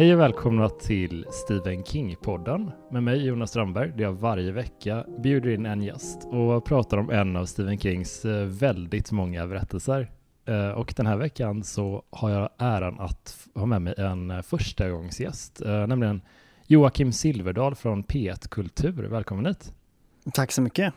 Hej och välkomna till Stephen King-podden med mig Jonas Strandberg där jag varje vecka bjuder in en gäst och pratar om en av Stephen Kings eh, väldigt många berättelser. Eh, och den här veckan så har jag äran att ha med mig en eh, förstagångsgäst, nämligen Joakim Silverdal från P1 Kultur. Välkommen hit! Tack så mycket!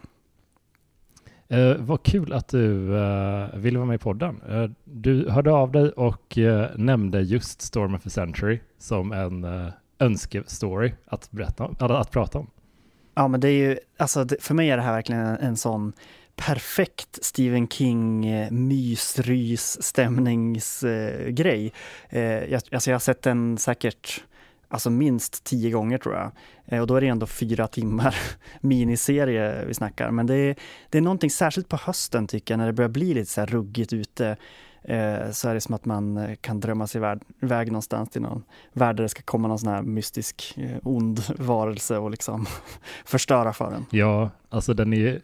Eh, vad kul att du eh, ville vara med i podden. Eh, du hörde av dig och eh, nämnde just Storm of a Century som en eh, önskestory att, berätta, att, att prata om. Ja, men det är ju, alltså för mig är det här verkligen en, en sån perfekt Stephen King-mysrys-stämningsgrej. Eh, eh, jag, alltså jag har sett den säkert alltså minst tio gånger tror jag. Eh, och då är det ändå fyra timmar miniserie vi snackar. Men det är, det är någonting särskilt på hösten tycker jag, när det börjar bli lite så här ruggigt ute. Eh, så är det som att man eh, kan drömma sig iväg någonstans till någon värld där det ska komma någon sån här mystisk eh, ond varelse och liksom förstöra för en. Ja, alltså den är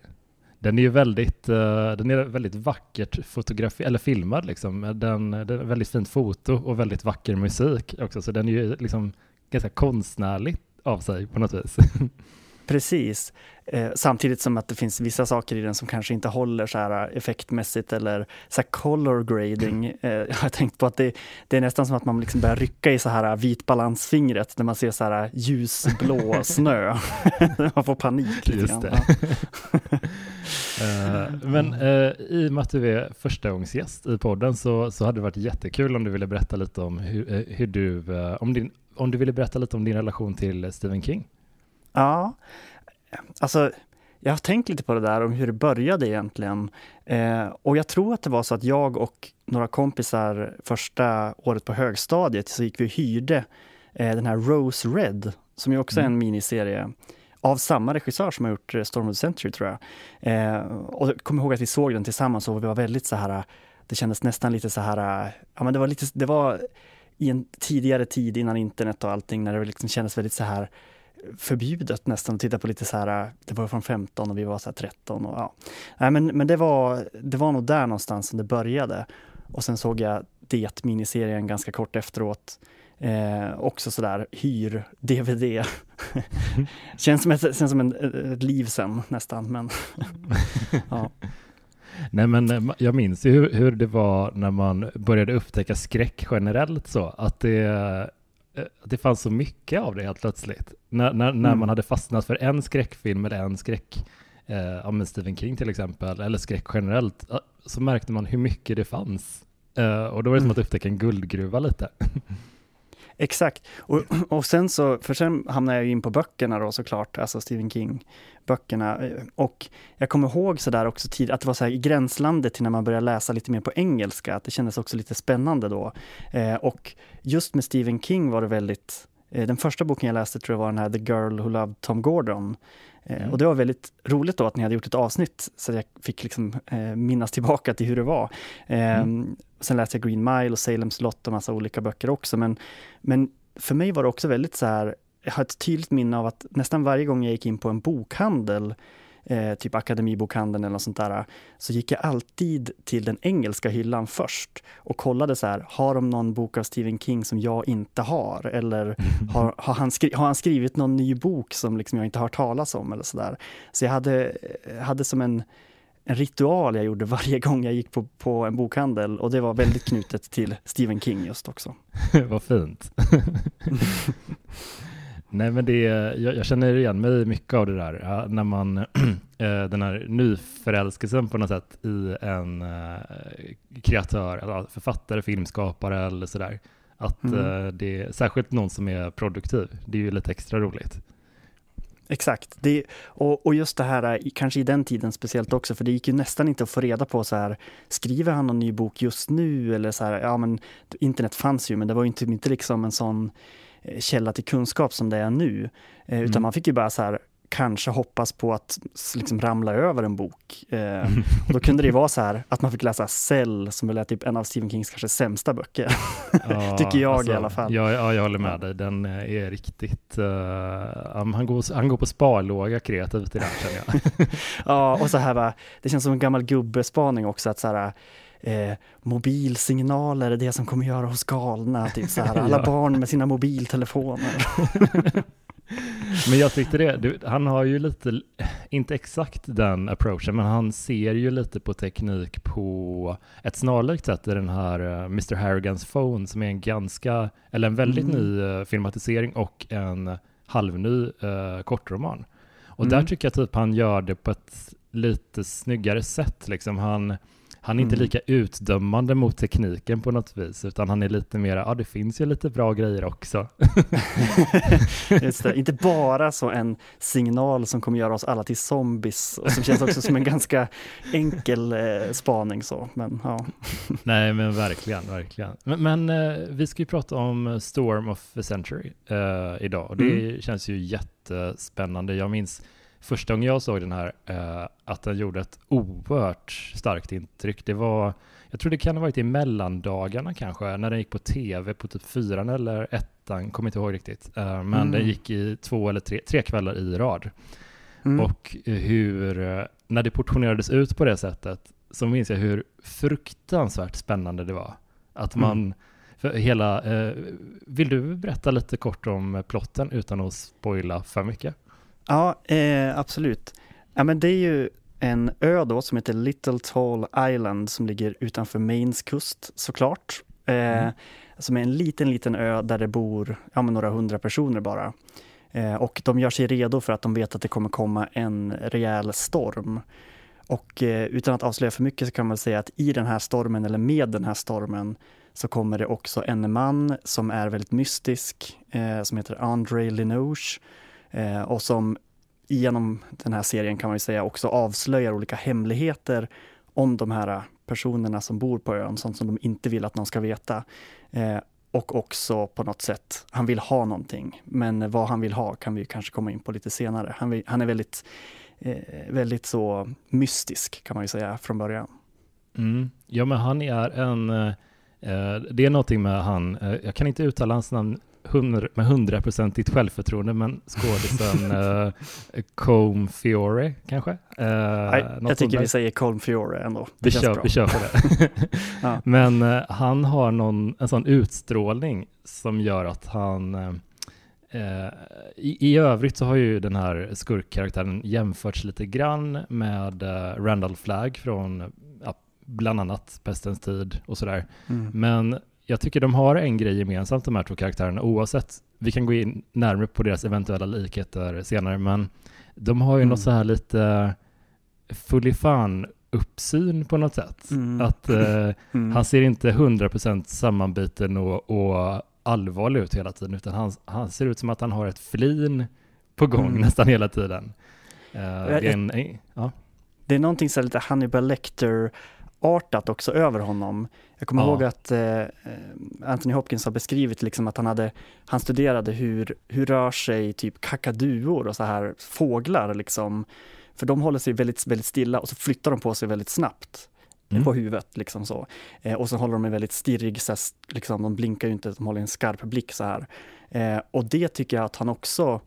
den är ju väldigt, den är väldigt vackert fotografi eller filmad liksom. Den, den är väldigt fint foto och väldigt vacker musik också, så den är ju liksom ganska konstnärligt av sig på något vis. Precis. Eh, samtidigt som att det finns vissa saker i den som kanske inte håller så här effektmässigt eller så här color grading. Eh, jag har tänkt på att det, det, är nästan som att man liksom börjar rycka i så här vitbalansfingret när man ser så här ljusblå snö. man får panik. Just det. uh, men uh, i och med att du är förstagångsgäst i podden så, så hade det varit jättekul om du ville berätta lite om hur, uh, hur du, om din om du ville berätta lite om din relation till Stephen King? Ja, alltså jag har tänkt lite på det där om hur det började egentligen. Eh, och jag tror att det var så att jag och några kompisar första året på högstadiet så gick vi och hyrde eh, den här Rose Red, som ju också mm. är en mm. miniserie av samma regissör som har gjort eh, Storm of the Century tror jag. Eh, och jag kommer ihåg att vi såg den tillsammans och vi var väldigt så här, det kändes nästan lite så här, ja men det var lite, det var i en tidigare tid innan internet och allting när det liksom kändes väldigt så här förbjudet nästan att titta på lite så här, det var från 15 och vi var så 13 och ja. Nej, men, men det var, det var nog där någonstans som det började. Och sen såg jag det miniserien ganska kort efteråt. Eh, också sådär hyr DVD. känns som, ett, känns som en, ett liv sen nästan, men ja. Nej men eh, jag minns ju hur, hur, det var när man började upptäcka skräck generellt så, att det, eh, det fanns så mycket av det helt plötsligt. När, när, när mm. man hade fastnat för en skräckfilm eller en skräck, eh, Stephen King till exempel, eller skräck generellt, så märkte man hur mycket det fanns. Eh, och då var det som mm. att upptäcka en guldgruva lite. Exakt. Och, och sen så, för sen hamnade jag in på böckerna då såklart, alltså Stephen King-böckerna. Eh, och jag kommer ihåg sådär också tid, att det var så här gränslandet till när man började läsa lite mer på engelska, att det kändes också lite spännande då. Eh, och just med Stephen King var det väldigt, eh, den första boken jag läste tror jag var den här The Girl Who Loved Tom Gordon. Eh, mm. Och det var väldigt roligt då att ni hade gjort ett avsnitt så att jag fick liksom eh, minnas tillbaka till hur det var. Eh, mm. Sen läste jag Green Mile och Salem's Lot och massa olika böcker också. Men, men för mig var det också väldigt så här, jag har ett tydligt minne av att nästan varje gång jag gick in på en bokhandel eh, typ Akademibokhandeln eller något sånt där, så gick jag alltid till den engelska hyllan först och kollade så här, har de någon bok av Stephen King som jag inte har? Eller har, har, han, skri har han skrivit någon ny bok som liksom jag inte har hört talas om eller så där. Så jag hade, hade som en en ritual jag gjorde varje gång jag gick på, på en bokhandel och det var väldigt knutet till Stephen King just också. Vad fint. Nej men det, jag, jag, känner igen mig mycket av det där, ja, när man, äh, den här nyförälskelsen på något sätt i en äh, kreatör, alltså författare, filmskapare eller sådär. Att mm. äh, det är särskilt någon som är produktiv, det är ju lite extra roligt. Exakt, det, och, och just det här, kanske i den tiden speciellt också, för det gick ju nästan inte att få reda på så här, skriver han någon ny bok just nu eller så här, ja men internet fanns ju, men det var ju inte, inte liksom en sån Eh, källa till kunskap som det är nu. Eh, utan mm. man fick ju bara så här, kanske hoppas på att liksom ramla över en bok. Eh, och då kunde det vara så här att man fick läsa Cell som är typ en av Stephen Kings kanske sämsta böcker. Ja, Tycker jag alltså, i alla fall. Ja, ja, jag håller med dig. Den är riktigt... Uh, han, går, han går på sparlåga kreativt i den känner jag. ja, och så här va, det känns som en gammal gubbespaning också att så här eh, mobilsignaler är det som kommer göra oss galna. Typ så här, alla ja. barn med sina mobiltelefoner. Men jag tyckte det, du, han har ju lite, inte exakt den approachen, men han ser ju lite på teknik på ett snarlikt sätt i den här uh, eh, Mr. Harrigans Phone som är en ganska, eller en väldigt mm. ny uh, filmatisering och en halvny uh, kortroman. Och mm. där tycker jag typ han gör det på ett lite snyggare sätt. Liksom han, han är inte mm. lika utdömande mot tekniken på något vis, utan han är lite mer, ja det finns ju lite bra grejer också. Inte bara så en signal som kommer göra oss alla till zombies, och som känns också som en ganska enkel eh, spaning så, men ja. Nej men verkligen, verkligen. Men, men eh, vi ska ju prata om Storm of the Century eh, idag, och det mm. känns ju jättespännande. Jag minns första gången jag såg den här, eh, att den gjorde ett oerhört starkt intryck. Det var, jag tror det kan ha varit i mellandagarna kanske, när den gick på tv på typ fyran eller ettan, kommer inte ihåg riktigt. Eh, men mm. den gick i två eller tre, tre kvällar i rad. Mm. Och hur, eh, när det portionerades ut på det sättet, så minns jag hur fruktansvärt spännande det var. Att mm. man, mm. för hela, eh, vill du berätta lite kort om plotten utan att spoila för mycket? Ja, eh, absolut. Ja, men det är ju en ö då som heter Little Tall Island som ligger utanför Maines kust såklart. Eh, mm. Som är en liten, liten ö där det bor ja, några hundra personer bara. Eh, och de gör sig redo för att de vet att det kommer komma en rejäl storm. Och eh, utan att avslöja för mycket så kan man säga att i den här stormen, eller med den här stormen, så kommer det också en man som är väldigt mystisk, eh, som heter André Linoche Eh, och som genom den här serien kan man ju säga också avslöjar olika hemligheter om de här personerna som bor på ön, sånt som de inte vill att någon ska veta. Eh, och också på något sätt, han vill ha någonting, men vad han vill ha kan vi kanske komma in på lite senare. Han, vill, han är väldigt, eh, väldigt så mystisk kan man ju säga från början. Mm. Ja, men han är en, eh, eh det är någonting med han, eh, jag kan inte uttala hans namn med hundraprocentigt självförtroende, men skådisen uh, Combe Fiore kanske? Uh, Nej, jag tycker vi säger Combe Fiore ändå. Det vi, kör, bra. vi kör på det. ja. Men uh, han har någon, en sån utstrålning som gör att han uh, i, I övrigt så har ju den här skurkkaraktären jämförts lite grann med Randall Flagg från bland annat Pestens tid och sådär. Mm. Men jag tycker de har en grej gemensamt de här två karaktärerna oavsett, vi kan gå in närmare på deras eventuella likheter senare, men de har ju mm. något så här lite fullifan uppsyn på något sätt. Mm. Att eh, mm. han ser inte 100% sammanbiten och, och allvarlig ut hela tiden, utan han, han ser ut som att han har ett flin på gång mm. nästan hela tiden. Uh, det, är en, ja. det är någonting så lite Hannibal Lecter artat också över honom. Jag kommer ja. ihåg att eh, Anthony Hopkins har beskrivit liksom att han, hade, han studerade hur, hur rör sig typ kakaduor och så här fåglar liksom. För de håller sig väldigt, väldigt stilla och så flyttar de på sig väldigt snabbt. Mm. på huvudet. Liksom så. Eh, och så håller de en väldigt stirrig, så liksom, de blinkar ju inte, de håller en skarp blick så här. Eh, och det tycker jag att han också,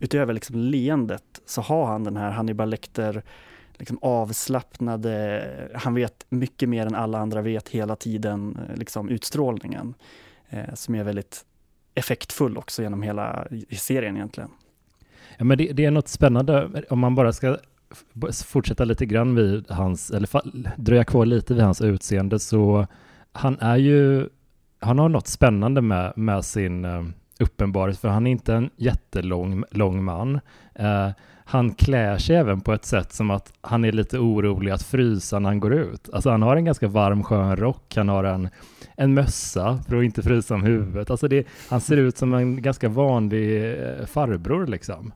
utöver liksom leendet, så har han den här Hannibal Lecter liksom avslappnade, han vet mycket mer än alla andra vet hela tiden, eh, liksom utstrålningen. Eh, som är väldigt effektfull också genom hela serien egentligen. Ja, men det, det är något spännande om man bara ska fortsätta lite grann vid hans, eller dröja kvar lite vid hans utseende, så han är ju, han har något spännande med, med sin eh, uppenbarelse, för han är inte en jättelång lång man. Eh, han klär sig även på ett sätt som att han är lite orolig att frysa när han går ut. Alltså han har en ganska varm skön rock, han har en, en mössa för att inte frysa om huvudet. Alltså det, han ser ut som en ganska vanlig eh, farbror liksom.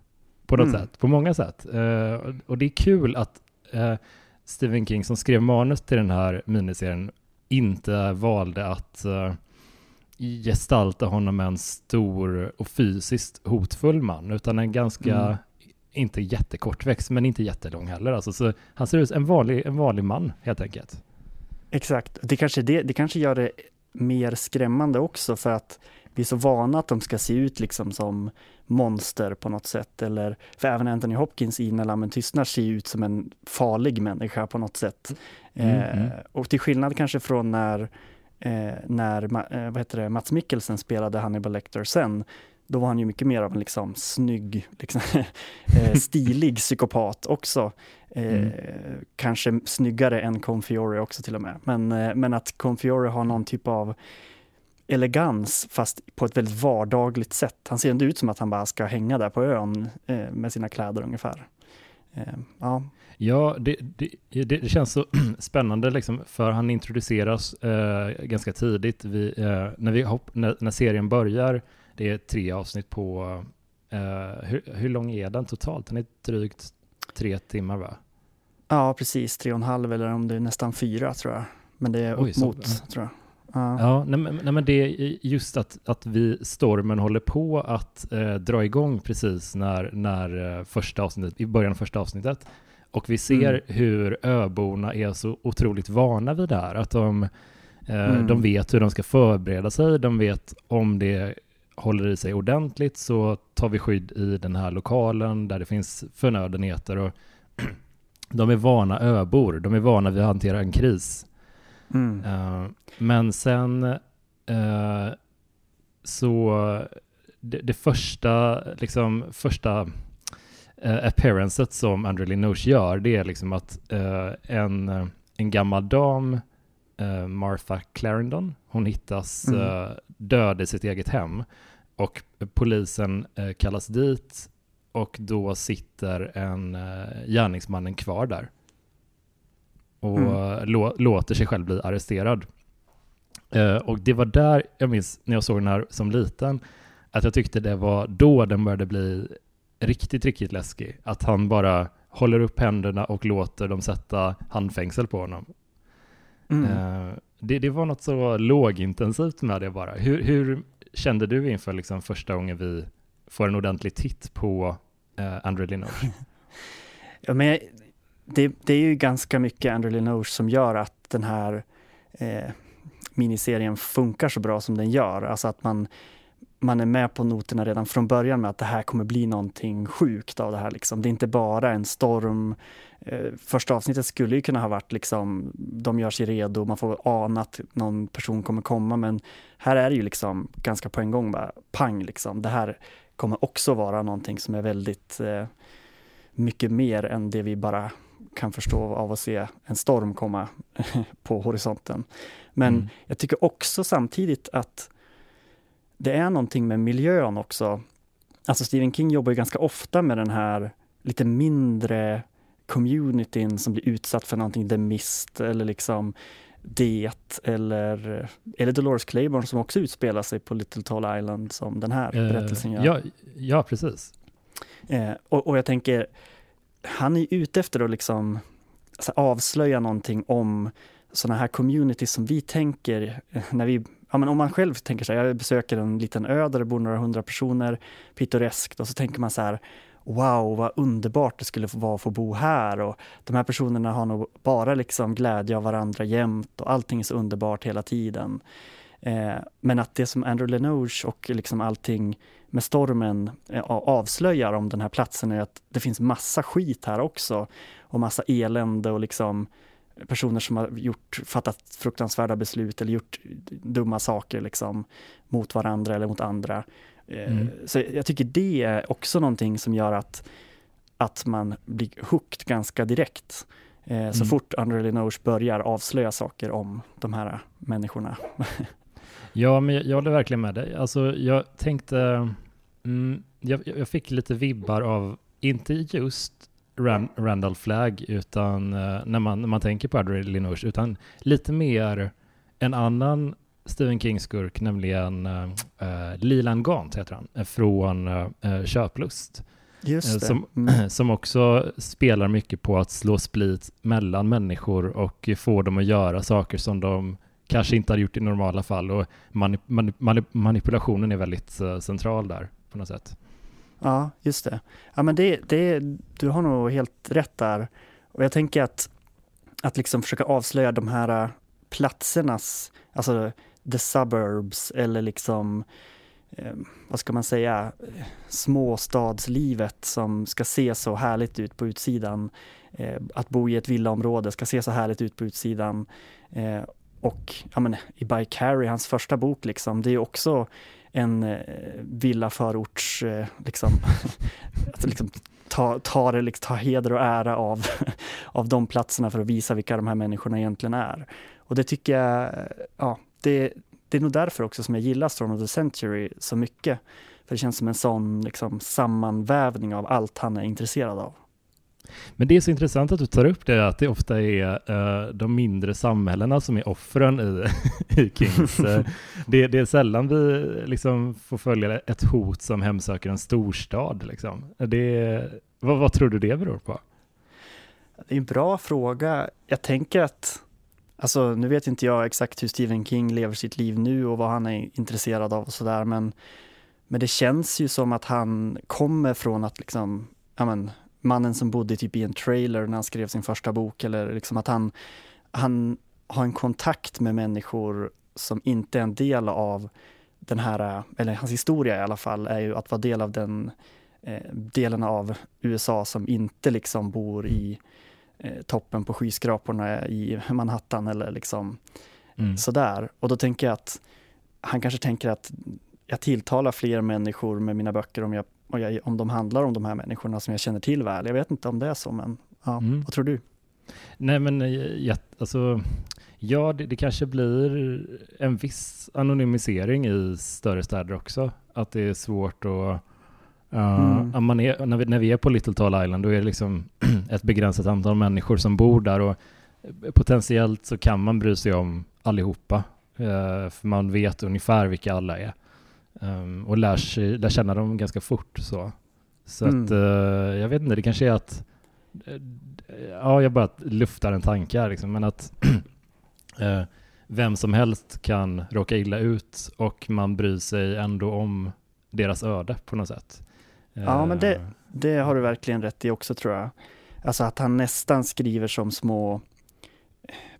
På något mm. sätt, på många sätt. Uh, och det är kul att uh, Stephen King som skrev manus till den här miniserien inte valde att uh, gestalta honom en stor och fysiskt hotfull man, utan en ganska mm inte jättekortväxt, men inte jättelång heller. Alltså, så han ser ut som en vanlig, en vanlig man helt enkelt. Exakt, det kanske, det, det kanske gör det mer skrämmande också för att vi är så vana att de ska se ut liksom som monster på något sätt. Eller, för även Anthony Hopkins i När lammen tystnar ser ut som en farlig människa på något sätt. Mm, eh, mm. och till skillnad kanske från när, eh, när eh, vad heter det, Mats Mikkelsen spelade Hannibal Lecter sen, då var han ju mycket mer av en liksom snygg, liksom, eh, stilig psykopat också. Eh, mm. Kanske snyggare än Confiore också till och med. Men, eh, men att Confiore har någon typ av elegans fast på ett väldigt vardagligt sätt. Han ser inte ut som att han bara ska hänga där på ön eh, med sina kläder ungefär. Eh, ja, ja det, det, det, känns så spännande liksom, för han introduceras ganska tidigt. Vi, när, vi hopp, när, när, serien börjar, det är tre avsnitt på, eh, hur, hur lång är den totalt? Den är drygt tre timmar va? Ja, precis, tre och en halv eller om det är nästan fyra tror jag. Men det är upp Oj, mot, så, tror jag. Ja, ja nej, nej, men det är just att, att vi, stormen håller på att eh, dra igång precis när, när eh, första avsnittet, i början av första avsnittet. Och vi ser mm. hur öborna är så otroligt vana vid det här. Att de, eh, mm. de vet hur de ska förbereda sig, de vet om det håller i sig ordentligt så tar vi skydd i den här lokalen där det finns förnödenheter. Och de är vana öbor, de är vana vid att hantera en kris. Mm. Uh, men sen uh, så det, det, första, liksom första uh, appearancet som Andrew Linoche gör, det är liksom att en, en gammal dam, Martha Clarendon, hon hittas mm. död i sitt eget hem och polisen kallas dit och då sitter en gärningsmannen kvar där och mm. lå, låter sig själv bli arresterad. Uh, och det var där jag minns när jag såg den här som liten, att jag tyckte det var då den började bli riktigt, riktigt läskig. Att han bara håller upp händerna och låter dem sätta handfängsel på honom. Mm. Uh, det, det, var något så lågintensivt med det bara. Hur, hur kände du inför liksom första gången vi får en ordentlig titt på uh, Andrew Linoche? ja, men jag, det, det, är ju ganska mycket Andrew Linoche som gör att den här eh, miniserien funkar så bra som den gör. Alltså att man, man är med på noterna redan från början med att det här kommer bli någonting sjukt av det här. Liksom. Det är inte bara en storm. Eh, första avsnittet skulle ju kunna ha varit liksom, de gör sig redo, man får ana att någon person kommer komma, men här är det ju liksom ganska på en gång bara pang liksom. Det här kommer också vara någonting som är väldigt eh, mycket mer än det vi bara kan förstå av att se en storm komma på horisonten. Men mm. jag tycker också samtidigt att det är någonting med miljön också. Alltså Stephen King jobbar ju ganska ofta med den här lite mindre communityn som blir utsatt för någonting, The Mist eller liksom Det eller, eller Dolores Claiborne som också utspelar sig på Little Tall Island som den här uh, berättelsen gör. Ja, ja precis. Eh, och, och jag tänker, han är ute efter att liksom alltså, avslöja någonting om sådana här communities som vi tänker eh, när vi Ja, men om man själv tänker så här, jag besöker en liten ö där det bor några hundra personer, pittoreskt, och så tänker man så här, wow, vad underbart det skulle vara att få bo här och de här personerna har nog bara liksom glädje av varandra jämt och allting är så underbart hela tiden. Eh, men att det som Andrew Lenoge och liksom allting med stormen eh, avslöjar om den här platsen är att det finns massa skit här också och massa elände och liksom personer som har gjort, fattat fruktansvärda beslut eller gjort dumma saker liksom mot varandra eller mot andra. Eh, mm. Så jag tycker det är också någonting som gör att, att man blir hooked ganska direkt. Mm. Så fort Andrew Linoche börjar avslöja saker om de här människorna. Ja, men jag, jag håller verkligen med dig. Alltså, jag tänkte, mm, jag, jag, fick lite vibbar av, inte just Rand, Randall Flagg, utan uh, när, man, när man tänker på Adrian Linoche, utan lite mer en annan Stephen King-skurk, nämligen uh, Leland Gaunt heter han, från uh, Köplust. Just som, mm. som också spelar mycket på att slå split mellan människor och få dem att göra saker som de kanske inte hade gjort i normala fall och manip manip manipulationen är väldigt uh, central där på något sätt. Ja, just det. Ja, men det, det, du har nog helt rätt där. Och jag tänker att, att liksom försöka avslöja de här platsernas, alltså the suburbs eller liksom eh, vad ska man säga, småstadslivet som ska se så härligt ut på utsidan. Eh, att bo i ett villaområde ska se så härligt ut på utsidan. Eh, och ja, men, i By Carrie, hans första bok, liksom, det är också en eh, villaförorts, eh, liksom, att liksom ta, ta, det, liksom, ta heder och ära av, av de platserna för att visa vilka de här människorna egentligen är. Och det tycker jag, ja, det, det är nog därför också som jag gillar Storm of the Century så mycket. För det känns som en sån liksom, sammanvävning av allt han är intresserad av. Men det är så intressant att du tar upp det, att det ofta är uh, de mindre samhällena som är offren i, i Kings. Uh, det, det, är sällan vi liksom får följa ett hot som hemsöker en storstad. Liksom. Det, vad, vad tror du det beror på? Det är en bra fråga. Jag tänker att Alltså, nu vet inte jag exakt hur Stephen King lever sitt liv nu och vad han är intresserad av och sådär, men, men det känns ju som att han kommer från att liksom, ja men, mannen som bodde typ i en trailer när han skrev sin första bok eller liksom att han, han har en kontakt med människor som inte är en del av den här, eller hans historia i alla fall, är ju att vara del av den eh, delen av USA som inte liksom bor i toppen på skyskraporna i Manhattan eller liksom mm. sådär. Och då tänker jag att han kanske tänker att jag tilltalar fler människor med mina böcker om jag jag, om de handlar om de här människorna som jag känner till väl. Jag vet inte om det är så, men ja, mm. vad tror du? Nej, men eh, ja, alltså, ja, det, det, kanske blir en viss anonymisering i större städer också. Att det är svårt att Uh, mm. man är, när, vi, när vi är på Little Tall Island då är det liksom ett begränsat antal människor som bor där och potentiellt så kan man bry sig om allihopa. Uh, för man vet ungefär vilka alla är. Um, och lär, sig, lär känna dem ganska fort. Så, så mm. att, uh, jag vet inte, det kanske är att, ja, jag bara luftar en tanke här, liksom, men att vem som helst kan råka illa ut och man bryr sig ändå om deras öde på något sätt. Ja, men det, det har du verkligen rätt i också tror jag. Alltså att han nästan skriver som små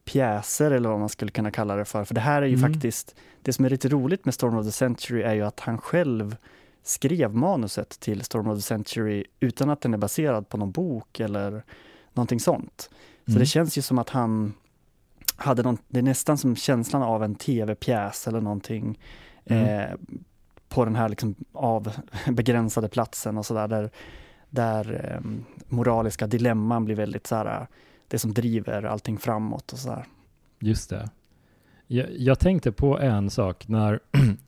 pjäser eller vad man skulle kunna kalla det för. För det här är ju mm. faktiskt, det som är lite roligt med Storm of the Century är ju att han själv skrev manuset till Storm of the Century utan att den är baserad på någon bok eller någonting sånt. Så mm. det känns ju som att han hade någon, det är nästan som känslan av en tv-pjäs eller någonting mm. eh, på den här liksom avbegränsade platsen och sådär där, där eh, moraliska dilemman blir väldigt så här det som driver allting framåt och sådär. Just det. Jag, jag, tänkte på en sak när,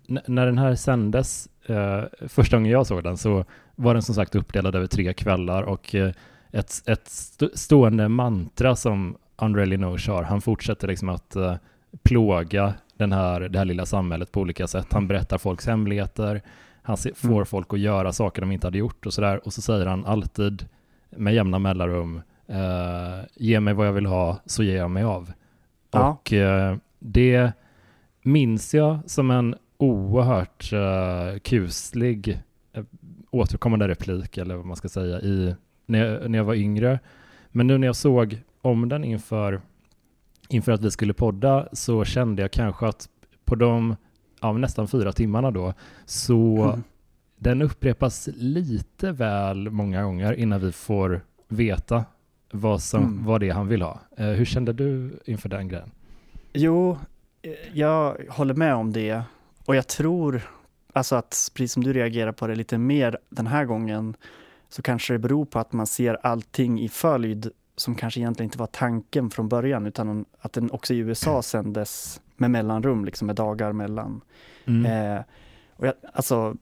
när den här sändes, eh, första gången jag såg den så var den som sagt uppdelad över tre kvällar och eh, ett, ett stående mantra som André Linoche har, han fortsätter liksom att eh, plåga den här, det här lilla samhället på olika sätt. Han berättar folks hemligheter, han se, får mm. folk att göra saker de inte hade gjort och sådär. Och så säger han alltid med jämna mellanrum, Uh, ge mig vad jag vill ha så ger jag mig av. Ja. Och uh, det minns jag som en oerhört uh, kuslig uh, återkommande replik, eller vad man ska säga, i, när, jag, när jag var yngre. Men nu när jag såg om den inför, inför att vi skulle podda så kände jag kanske att på de ja, nästan fyra timmarna då så mm. den upprepas lite väl många gånger innan vi får veta vad, som, mm. vad det är han vill ha. Eh, hur kände du inför den grejen? Jo, jag håller med om det och jag tror alltså att precis som du reagerar på det lite mer den här gången så kanske det beror på att man ser allting i följd som kanske egentligen inte var tanken från början utan att den också i USA sändes med mellanrum, liksom med dagar mellan. Mm. Eh, och jag, alltså,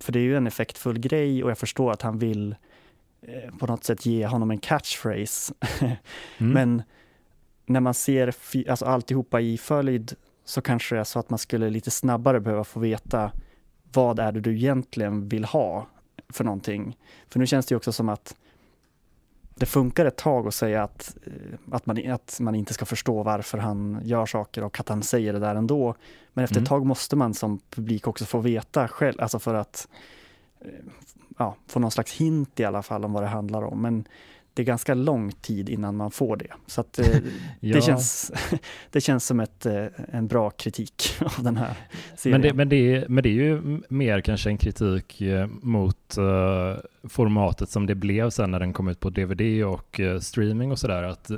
för det är ju en effektfull grej och jag förstår att han vill Eh, på något sätt ge honom en catchphrase. mm. Men när man ser alltså alltihopa i följd så kanske det är så att man skulle lite snabbare behöva få veta vad är det du egentligen vill ha för någonting. För nu känns det också som att det funkar ett tag att säga att, eh, att, man, att man inte ska förstå varför han gör saker och att han säger det där ändå. Men efter mm. ett tag måste man som publik också få veta själv, alltså för att eh, ja, få någon slags hint i alla fall om vad det handlar om. Men det är ganska lång tid innan man får det. Så att, eh, ja. det, känns, det känns som ett, eh, en bra kritik av den här serien. Men det, men, det är, men det är ju mer kanske en kritik eh, mot uh, formatet som det blev sen när den kom ut på DVD och uh, streaming och sådär. Att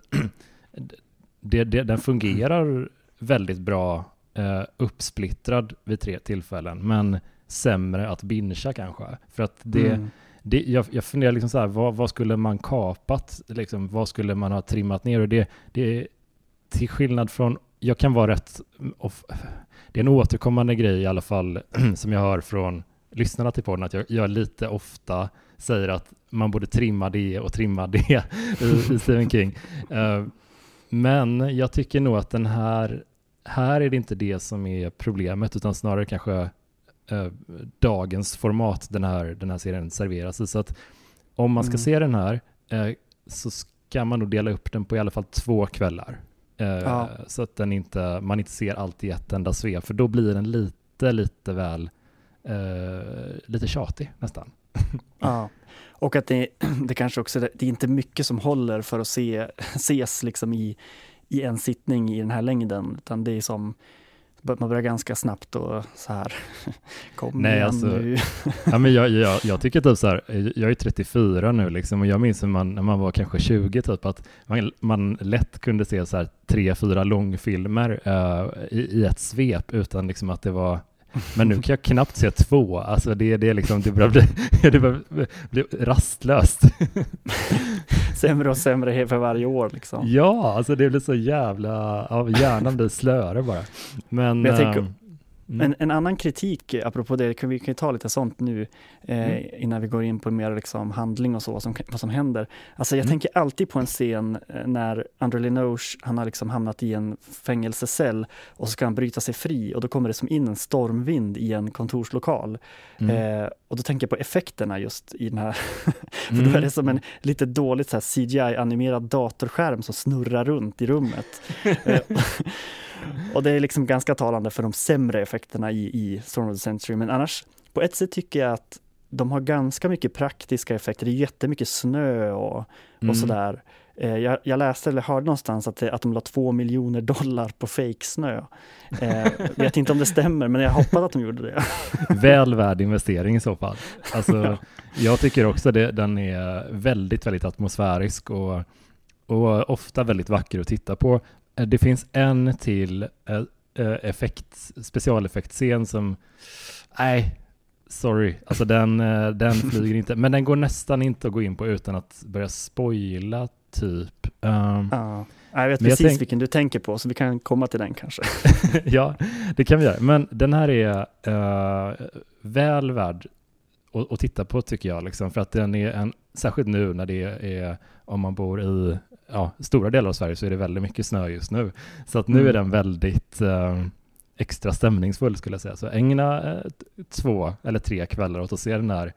det, det, den fungerar väldigt bra uh, uppsplittrad vid tre tillfällen, men sämre att bingea kanske. För att det mm det, jag, jag funderar liksom så här, vad, vad, skulle man kapat? Liksom, vad skulle man ha trimmat ner? Och det, det till skillnad från, jag kan vara rätt, off, det är en återkommande grej i alla fall som jag hör från lyssnarna till podden, att jag, jag lite ofta säger att man borde trimma det och trimma det i, i Stephen King. Uh, men jag tycker nog att den här, här är det inte det som är problemet, utan snarare kanske eh, dagens format den här, den här serien serveras i. Så att om man ska mm. se den här eh, så ska man nog dela upp den på i alla fall två kvällar. Eh, ja. Så att den inte, man inte ser allt i ett enda svep, för då blir den lite, lite väl, eh, lite tjatig nästan. Ja, och att det, det kanske också, det är inte mycket som håller för att se, ses liksom i, i en sittning i den här längden, utan det är som man börjar ganska snabbt och så här, kom Nej, igen alltså, nu. ja, men jag, jag, jag tycker typ så här, jag är 34 nu liksom och jag minns när man, när man var kanske 20 typ att man, man lätt kunde se så här tre, fyra långfilmer uh, i, i ett svep utan liksom att det var men nu kan jag knappt se två, alltså det, det, liksom, det börjar bli, det börjar bli rastlöst. sämre och sämre för varje år liksom. Ja, alltså det blir så jävla, ja, hjärnan blir slöare bara. Men, Men jag tänker, ehm, Mm. En, en, annan kritik, apropå det, kan vi kan ju ta lite sånt nu eh, mm. innan vi går in på mer liksom, handling och så, vad som, vad som händer. Alltså jag mm. tänker alltid på en scen eh, när Andrew Linoche, han har liksom hamnat i en fängelsecell och så ska han bryta sig fri och då kommer det som in en stormvind i en kontorslokal. Mm. Eh, och då tänker jag på effekterna just i den här, för då är det mm. som en lite dåligt CGI-animerad datorskärm som snurrar runt i rummet. Och det är liksom ganska talande för de sämre effekterna i, i Storm of the Century. Men annars, på ett sätt tycker jag att de har ganska mycket praktiska effekter. Det är jättemycket snö och, mm. och sådär. Eh, jag, jag, läste eller hörde någonstans att, det, att de la två miljoner dollar på fejksnö. Eh, vet inte om det stämmer, men jag hoppas att de gjorde det. Väl värd investering i så fall. Alltså, jag tycker också det, den är väldigt, väldigt atmosfärisk och, och ofta väldigt vacker att titta på. Eh, det finns en till eh, eh, effekt, specialeffektscen som, nej, sorry, alltså den, den flyger inte, men den går nästan inte att gå in på utan att börja spoila typ. Um, ja. Jag vet precis jag tänk... vilken du tänker på, så vi kan komma till den kanske. ja, det kan vi göra. Men den här är uh, väl värd att, att titta på tycker jag, liksom, för att den är en, särskilt nu när det är, om man bor i ja, stora delar av Sverige så är det väldigt mycket snö just nu. Så att nu mm. är den väldigt eh, extra stämningsfull skulle jag säga. Så ägna eh, två eller tre kvällar åt att se den här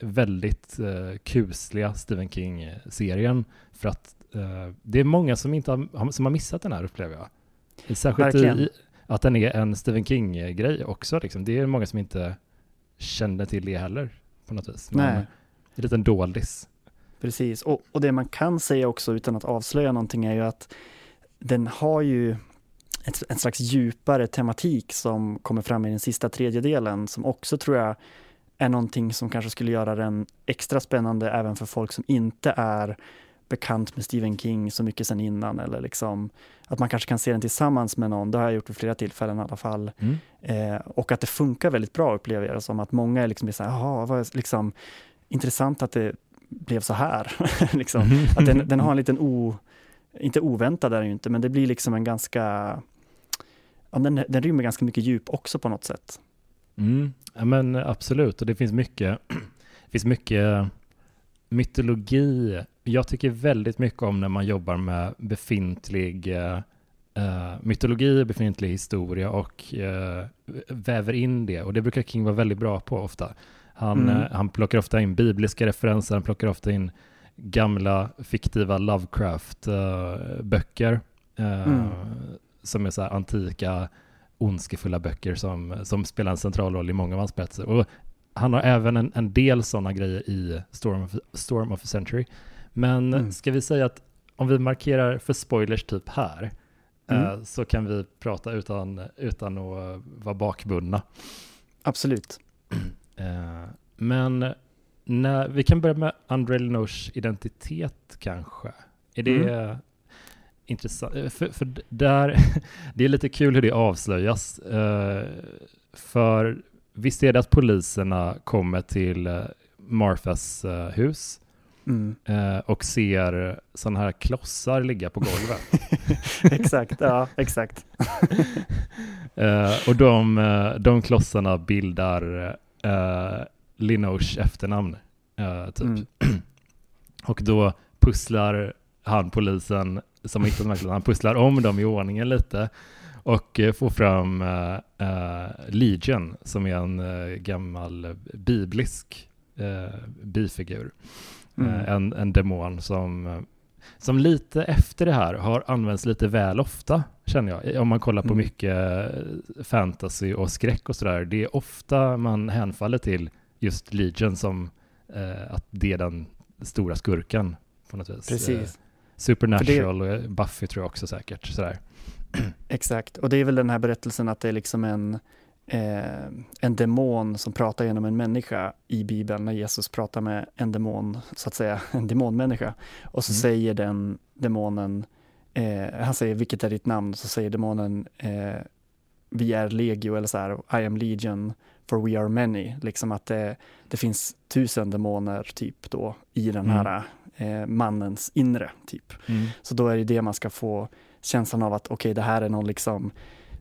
väldigt eh, kusliga Stephen King-serien. För att eh, det är många som, inte har, som har missat den här upplever jag. Särskilt i, att den är en Stephen King-grej också. Liksom. Det är många som inte kände till det heller på något vis. Men Nej. En liten doldis. Precis, och, och det man kan säga också utan att avslöja någonting är ju att den har ju ett, en slags djupare tematik som kommer fram i den sista tredjedelen som också tror jag är någonting som kanske skulle göra den extra spännande även för folk som inte är bekant med Stephen King så mycket sen innan eller liksom att man kanske kan se den tillsammans med någon, det har jag gjort vid flera tillfällen i alla fall. Mm. Eh, och att det funkar väldigt bra upplever jag det som, att många är liksom så här, jaha, liksom intressant att det blev så här. liksom. Mm. Att den, den, har en liten o, inte oväntad är den ju inte, men det blir liksom en ganska, ja, den, den rymmer ganska mycket djup också på något sätt. Mm. Ja, men absolut, och det finns mycket, det finns mycket mytologi. Jag tycker väldigt mycket om när man jobbar med befintlig uh, mytologi, befintlig historia och uh, väver in det. Och det brukar King vara väldigt bra på ofta. Han, mm. Eh, han plockar ofta in bibliska referenser, han plockar ofta in gamla fiktiva Lovecraft-böcker uh, mm. som är så antika ondskefulla böcker som, som spelar en central roll i många av hans berättelser. Och han har även en, en del sådana grejer i Storm of, Storm of a Century. Men mm. ska vi säga att om vi markerar för spoilers typ här, mm. eh, så kan vi prata utan, utan att vara bakbundna. Absolut. Eh, men när, vi kan börja med André Lenoche identitet kanske. Är det mm. intressant? Eh, för, för där, det är lite kul hur det avslöjas. Eh, för visst är det att poliserna kommer till Marthas hus mm. Och ser sådana här klossar ligga på golvet. exakt, ja, exakt. och de, de klossarna bildar uh, Linoche efternamn, uh, typ. Mm. och då pusslar han, polisen som hittat klosarna, han pusslar om dem i ordningen lite och uh, får fram Legion som är en gammal biblisk bifigur. Mm. en, en demon som som lite efter det här har använts lite väl ofta, känner jag. Om man kollar på mm. mycket fantasy och skräck och sådär. Det är ofta man hänfaller till just Legion som eh, att det är den stora skurken på något vis. Precis. Eh, Supernatural det... och Buffy tror jag också säkert. Sådär. Exakt, och det är väl den här berättelsen att det är liksom en eh, en demon som pratar genom en människa i Bibeln när Jesus pratar med en demon, så att säga, en demonmänniska. Och så mm. säger den demonen, eh, han säger vilket är ditt namn? Så säger demonen eh, vi är legio eller så här, I am legion for we are many. Liksom att det, det finns tusen demoner typ då i den mm. här eh, mannens inre typ. Mm. Så då är det det man ska få känslan av att okej, okay, det här är någon liksom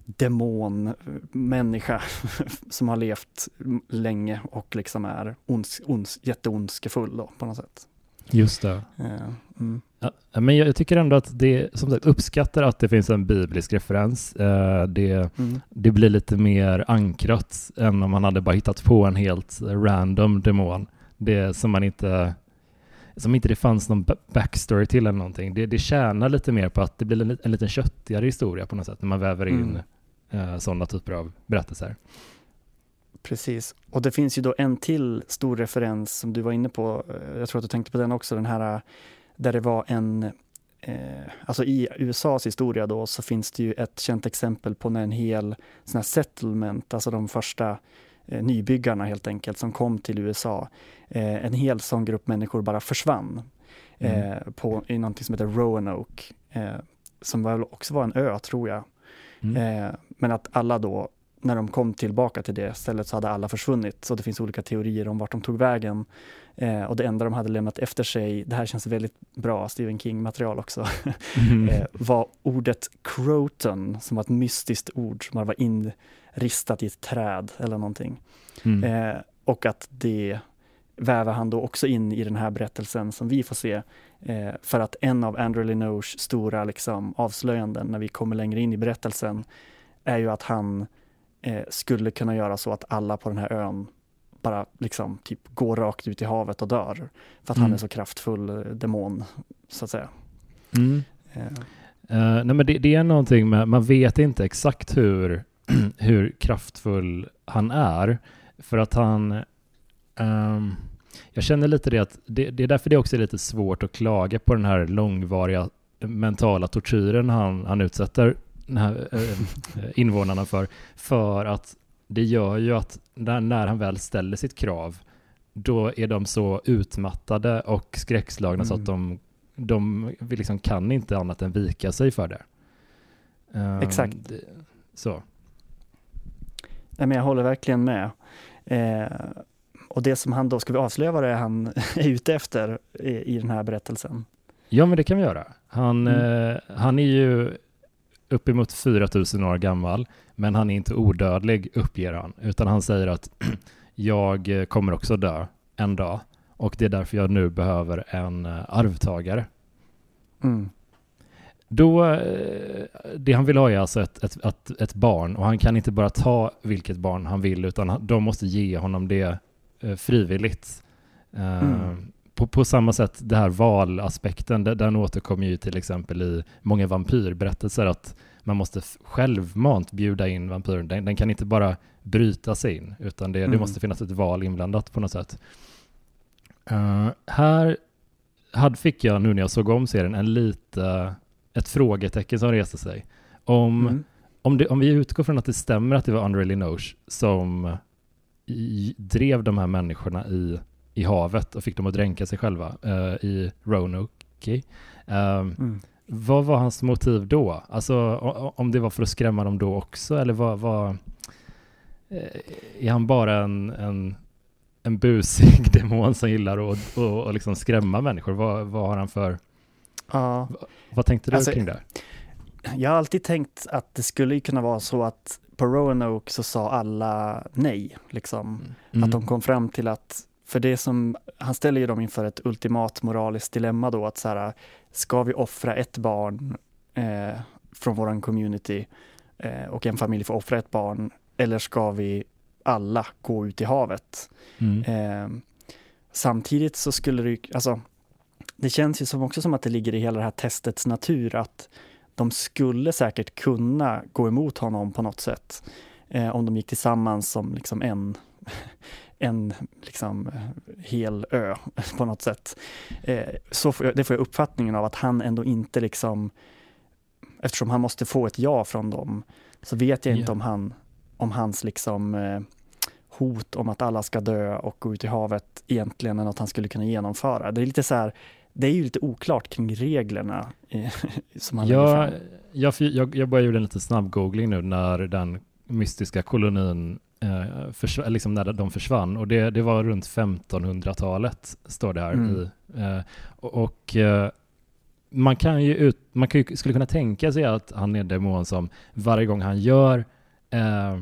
demonmänniska som har levt länge och liksom är ons, ons, jätteondskefull då, på något sätt. Just det. Mm. Ja, men jag tycker ändå att det, som sagt, uppskattar att det finns en biblisk referens. Eh, det, mm. det blir lite mer ankrat än om man hade bara hittat på en helt random demon. Det som man inte som inte det fanns någon backstory till eller någonting. Det, det tjänar lite mer på att det blir en, en lite köttigare historia på något sätt när man väver in mm eh, sådana typer av berättelser. Precis, och det finns ju då en till stor referens som du var inne på. Eh, jag tror att du tänkte på den också, den här eh, där det var en Eh, alltså i USAs historia då så finns det ju ett känt exempel på när en hel sån här settlement, alltså de första eh, nybyggarna helt enkelt som kom till USA. Eh, en hel sån grupp människor bara försvann mm. Eh, på, i någonting som heter Roanoke, som väl också var en ö tror jag. Mm. Men att alla då, när de kom tillbaka till det stället så hade alla försvunnit. Så det finns olika teorier om vart de tog vägen. Eh, och det enda de hade lämnat efter sig, det här känns väldigt bra Stephen King-material också, mm. eh, var ordet croton, som var ett mystiskt ord som var inristat i ett träd eller någonting. Mm. Eh, och att det väver han då också in i den här berättelsen som vi får se. Eh, för att en av Andrew Lenoches stora liksom, avslöjanden när vi kommer längre in i berättelsen är ju att han eh, skulle kunna göra så att alla på den här ön bara liksom typ går rakt ut i havet och dör. För att mm. han är så kraftfull eh, demon, så att säga. Mm. Uh, nej men det, det, är någonting med, man vet inte exakt hur, hur kraftfull han är. För att han, um, jag känner lite det att det, det, är därför det också är lite svårt att klaga på den här långvariga mentala tortyren han, han utsätter här, äh, invånarna för. För att det gör ju att när, när han väl ställer sitt krav, då är de så utmattade och skräckslagna mm. så att mm. de, de liksom kan inte annat än vika sig för det. Um, Exakt. Så. Nej, men jag håller verkligen med. Eh, och det som han då, ska vi avslöja vad det är han är ute efter i, i den här berättelsen? Ja, men det kan vi göra. Han, mm. eh, han är ju uppemot 4000 år gammal, men han är inte odödlig, uppger han, utan han säger att jag kommer också dö en dag och det är därför jag nu behöver en eh, arvtagare. Mm. Då, eh, det han vill ha är alltså ett, ett, ett, ett, barn och han kan inte bara ta vilket barn han vill utan de måste ge honom det Eh, frivilligt. Eh, mm. På, på, samma sätt, det här valaspekten, den, den återkommer ju till exempel i många vampyrberättelser, att man måste självmant bjuda in vampyren. Den, den, kan inte bara bryta sig in, utan det, mm. det måste finnas ett val inblandat på något sätt. Uh, här hade, fick jag nu när jag såg om serien en lite, ett frågetecken som reste sig. Om, mm. om, det, om vi utgår från att det stämmer att det var Unreally Noche som i, drev de här människorna i, i havet och fick dem att dränka sig själva uh, i Roanoke. Um, mm. Vad var hans motiv då? Alltså om det var för att skrämma dem då också eller vad, vad eh, är han bara en, en, en busig demon som gillar att och, och liksom skrämma människor? Vad, vad har han för... Ja. Vad, vad tänkte du alltså, kring det? Jag har alltid tänkt att det skulle kunna vara så att på Roanoke så sa alla nej, liksom. Mm. Att de kom fram till att, för det som, han ställer ju dem inför ett ultimat moraliskt dilemma då, att så här, ska vi offra ett barn eh, från våran community eh, och en familj får offra ett barn, eller ska vi alla gå ut i havet? Mm. Eh, samtidigt så skulle det alltså, det känns ju som också som att det ligger i hela det här testets natur att de skulle säkert kunna gå emot honom på något sätt. Eh, om de gick tillsammans som liksom en, en liksom hel ö på något sätt. Eh, så får jag, det får jag uppfattningen av att han ändå inte liksom, eftersom han måste få ett ja från dem, så vet jag yeah. inte om, han, om hans liksom eh, hot om att alla ska dö och gå ut i havet egentligen är något han skulle kunna genomföra. Det är lite så här, det är ju lite oklart kring reglerna som han ja, jag, jag, jag bara gjorde en liten snabb googling nu när den mystiska kolonin eh, försv- liksom när de försvann och det, det var runt 1500-talet står det här mm. i. Eh, och, eh, man kan ju ut, man kan ju, skulle kunna tänka sig att han är demon som varje gång han gör eh,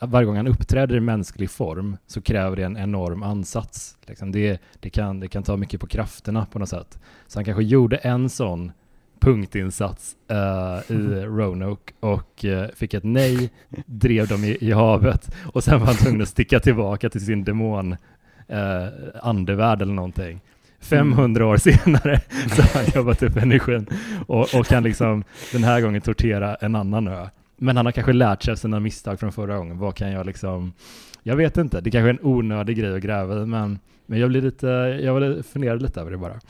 varje gång han uppträder i mänsklig form så kräver det en enorm ansats. Liksom det, det, kan, det kan ta mycket på krafterna på något sätt. Så han kanske gjorde en sån punktinsats uh, i Roanoke och uh, fick ett nej, drev dem i, i, havet och sen var han tvungen att sticka tillbaka till sin demon uh, andevärld eller någonting. 500 år senare så har han jobbat upp energin och, och kan liksom den här gången tortera en annan ö. Men han har kanske lärt sig av sina misstag från förra gången. Vad kan jag liksom, jag vet inte, det kanske är en onödig grej att gräva i, men, men jag blir lite, jag funderade lite över det bara.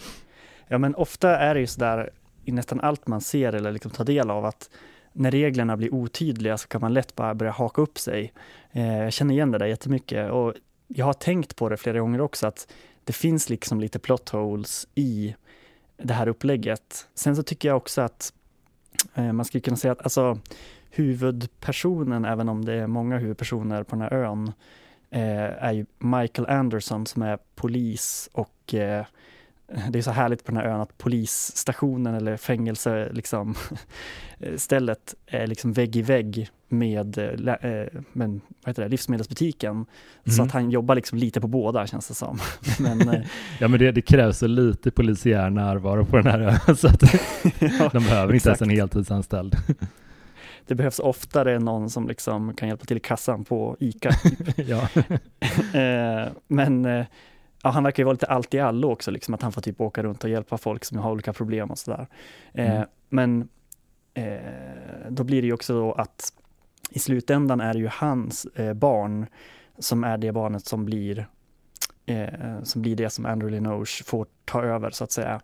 Ja, men ofta är det ju sådär i nästan allt man ser eller liksom tar del av att när reglerna blir otydliga så kan man lätt bara börja haka upp sig. Eh, jag känner igen det där jättemycket och jag har tänkt på det flera gånger också att det finns liksom lite plot holes i det här upplägget. Sen så tycker jag också att eh, man skulle kunna säga att alltså, huvudpersonen, även om det är många huvudpersoner på den här ön, eh, är ju Michael Anderson som är polis och eh, det är så härligt på den här ön att polisstationen eller fängelse liksom, stället är liksom vägg i vägg med, äh, men, vad heter det, livsmedelsbutiken. Mm. Så att han jobbar liksom lite på båda känns det som. men, ja men det, det, krävs lite polisiär närvaro på den här ön så att ja, de behöver inte ens en heltidsanställd. det behövs oftare någon som liksom kan hjälpa till i kassan på ICA. Typ. eh, men eh, ja, han verkar ju vara lite allt i allo också, liksom, att han får typ åka runt och hjälpa folk som har olika problem och sådär. Eh, mm. Men eh, då blir det ju också då att i slutändan är det ju hans eh, barn som är det barnet som blir eh, som blir det som Andrew Linoche får ta över så att säga.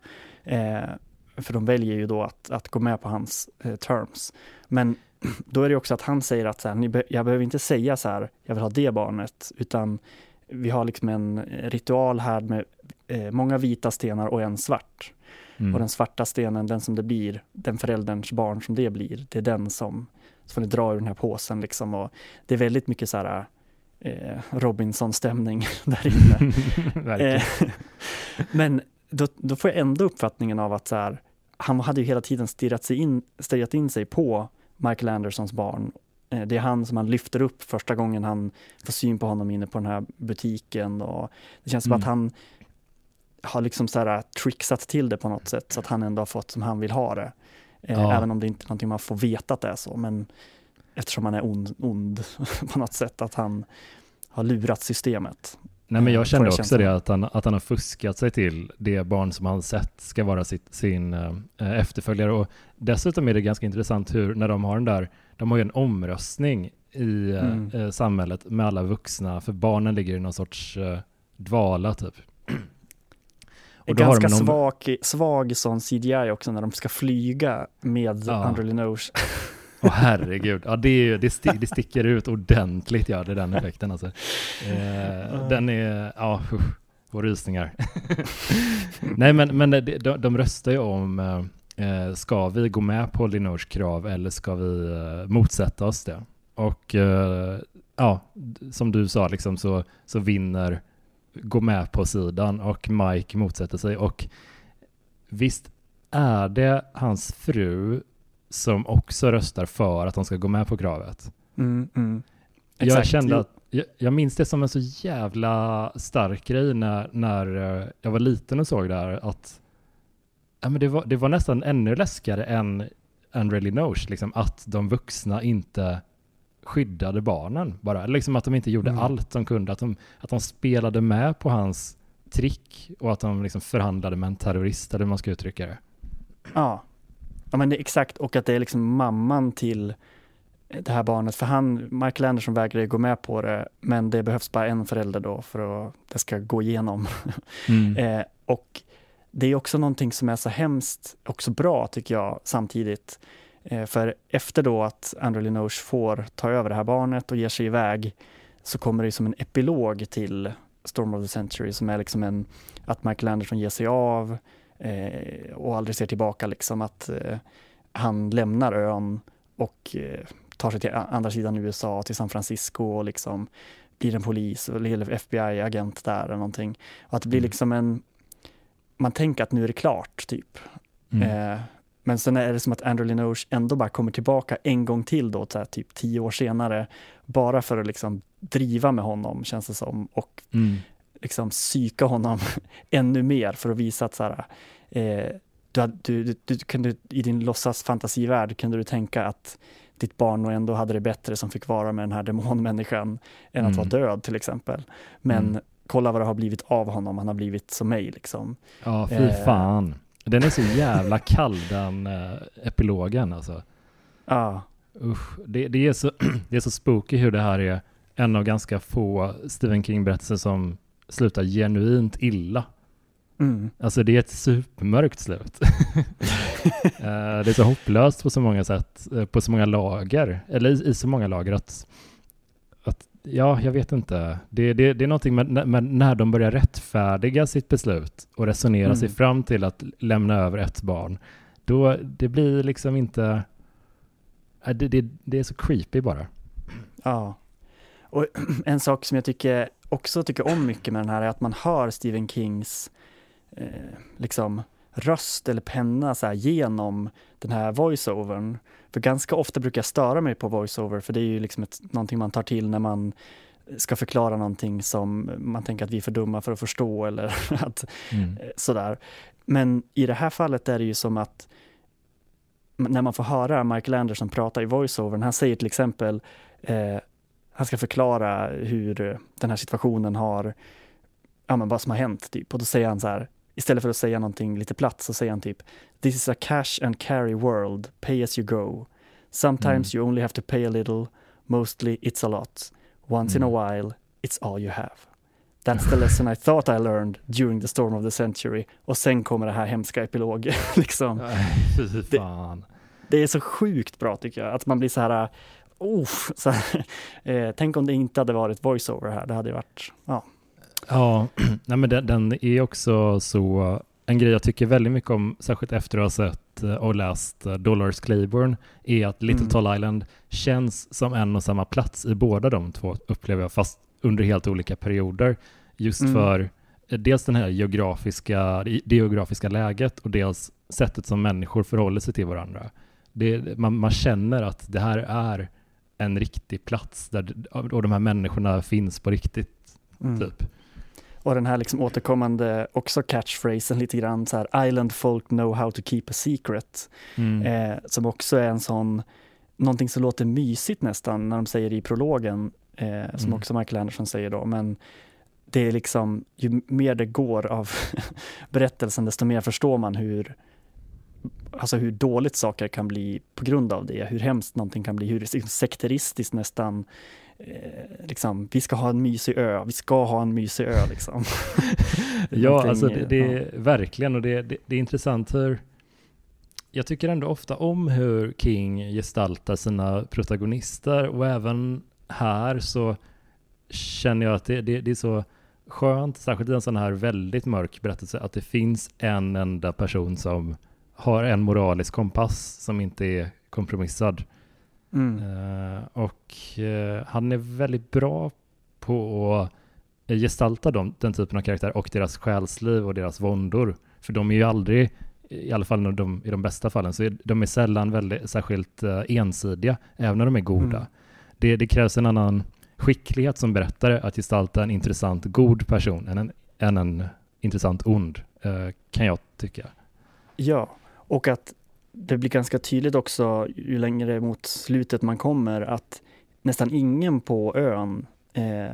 för de väljer ju då att, att gå med på hans terms. Men då är det också att han säger att så här, jag behöver inte säga så här, jag vill ha det barnet, utan vi har liksom en ritual här med eh, många vita stenar och en svart. Mm. Och den svarta stenen, den som det blir, den förälderns barn som det blir, det är den som, så får ni dra ur den här påsen liksom. Och det är väldigt mycket så här eh, Robinson-stämning där inne. eh, men då, då, får jag ändå uppfattningen av att så här, han hade ju hela tiden stirrat, sig in, stirrat in sig på Michael Andersons barn. Eh, det är han som han lyfter upp första gången han får syn på honom inne på den här butiken och det känns mm. som att han har liksom så här trixat till det på något sätt så att han ändå har fått som han vill ha det. Eh, ja. Även om det inte är någonting man får veta att det är så, men eftersom han är ond, ond på något sätt, att han har lurat systemet. Nej men jag Eh, kände också det att han, att han har fuskat sig till det barn som han sett ska vara sitt, sin eh, efterföljare och dessutom är det ganska intressant hur när de har den där, de har ju en omröstning i eh, Mm. eh, samhället med alla vuxna för barnen ligger i någon sorts eh, dvala typ. En har de ganska en om- svag, svag sån CGI också när de ska flyga med Ja. Andrew Linoche. Åh herregud, ja, det, är- det, sti, det sticker ut ordentligt, ja, det den effekten alltså. Eh, den är, ja, och rysningar. Nej men, men de, de, de röstar ju om, eh, ska vi gå med på Linors krav eller ska vi eh, motsätta oss det? Och eh, ja, som du sa liksom så, så vinner gå med på sidan och Mike motsätter sig och visst är det hans fru som också röstar för att de ska gå med på kravet. Mm, mm. Jag Exakt. kände att, jag, jag minns det som en så jävla stark grej när, när eh, jag var liten och såg det här att ja, men det, var, det var nästan ännu läskigare än Unreally Knows, liksom att de vuxna inte skyddade barnen bara, liksom att de inte gjorde Mm. allt de kunde, att de, att de spelade med på hans trick och att de liksom förhandlade med en terrorist, eller hur man ska uttrycka det. Ja. ja, men det exakt och att det är liksom mamman till det här barnet, för han, Michael Anderson vägrar ju gå med på det, men det behövs bara en förälder då för att det ska gå igenom. Eh, och det är också någonting som är så hemskt, också bra tycker jag samtidigt. Eh, för efter då att Andrew Linoche får ta över det här barnet och ger sig iväg så kommer det som en epilog till Storm of the Century som är liksom en, att Michael Anderson ger sig av eh, och aldrig ser tillbaka liksom att eh, han lämnar ön och eh, tar sig till andra sidan USA, till San Francisco och liksom blir en polis eller FBI-agent där eller någonting. Och att det blir Mm. liksom en, man tänker att nu är det klart typ. Mm. Eh, men sen är det som att Andrew Linoche ändå bara kommer tillbaka en gång till då, här, typ tio år senare, bara för att liksom driva med honom känns det som och Mm. liksom psyka honom ännu mer för att visa att så här, eh, du, du, du, kunde, i din låtsas fantasivärld kunde du tänka att ditt barn nog ändå hade det bättre som fick vara med den här demonmänniskan än att Mm. vara död till exempel. Men Mm. Kolla vad det har blivit av honom, han har blivit som mig liksom. Ja, fy Eh. fan. Den är så jävla kall den eh, epilogen alltså. Ja, Usch, det, det, är så, det är så spooky hur det här är en av ganska få Stephen King-berättelser som slutar genuint illa. mm. Alltså det är ett supermörkt slut. Eh, det är så hopplöst på så många sätt, eh, på så många lager, eller i, i så många lager att, att ja, jag vet inte. Det, det, det är någonting med, med när de börjar rättfärdiga sitt beslut och resonera Mm. sig fram till att lämna över ett barn, då det blir liksom inte, eh, det, det, det är så creepy bara. Ja. Och en sak som jag tycker också tycker om mycket med den här är att man hör Stephen Kings eh, liksom röst eller penna så här, genom den här voiceovern. För ganska ofta brukar jag störa mig på voiceover för det är ju liksom ett, någonting man tar till när man ska förklara någonting som man tänker att vi är för dumma för att förstå eller att Mm. Eh, sådär. Men i det här fallet är det ju som att när man får höra Michael Anderson prata i voiceovern, han säger till exempel, eh, han ska förklara hur den här situationen har, ja men vad som har hänt typ. Och då säger han så här, istället för att säga någonting lite platt så säger han typ, this is a cash and carry world, pay as you go. Sometimes you only have to pay a little, mostly it's a lot. Once in a while, it's all you have. That's the lesson I thought I learned during the storm of the century. Och sen kommer det här hemska epilogen. liksom. Fan. Det är så sjukt bra tycker jag, att man blir så här, oh, så här eh, tänk om det inte hade varit voiceover här, det hade ju varit, ja. Ja, nej men den, den är också så, en grej jag tycker väldigt mycket om, särskilt efter att ha sett eh, och läst eh, Dolores Claiborne, är att Little Mm. Tall Island känns som en och samma plats i båda de två, upplever jag, fast under helt olika perioder. Just Mm. för eh, dels den här geografiska, det geografiska läget och dels sättet som människor förhåller sig till varandra. Det, man, man känner att det här är en riktig plats där, och de här människorna finns på riktigt, Mm. typ. Och den här liksom återkommande också catchphrasen lite grann så här, island folk know how to keep a secret. Mm. Eh, som också är en sån, någonting som låter mysigt nästan när de säger i prologen, eh, som Mm. också Michael Anderson säger då, men det är liksom, ju mer det går av berättelsen, desto mer förstår man hur, alltså hur dåligt saker kan bli på grund av det, hur hemskt någonting kan bli, hur liksom sekteristiskt nästan eh, liksom, vi ska ha en mysig ö, vi ska ha en mysig ö liksom. ja, alltså det, det är ja. verkligen och det, det, det är intressant hur jag tycker ändå ofta om hur King gestaltar sina protagonister och även här så känner jag att det, det, det, är så skönt, särskilt i en sån här väldigt mörk berättelse, att det finns en enda person som har en moralisk kompass som inte är kompromissad. Mm. Uh, och uh, han är väldigt bra på att gestalta dem, den typen av karaktär och deras själsliv och deras våndor. För de är ju aldrig, i alla fall när de, i de bästa fallen, så är de är sällan väldigt, särskilt uh, ensidiga, även när de är goda. Mm. Det, det, krävs en annan skicklighet som berättare att gestalta en intressant god person än en, än en intressant ond, kan jag tycka. Ja, och att det blir ganska tydligt också ju längre mot slutet man kommer att nästan ingen på ön eh,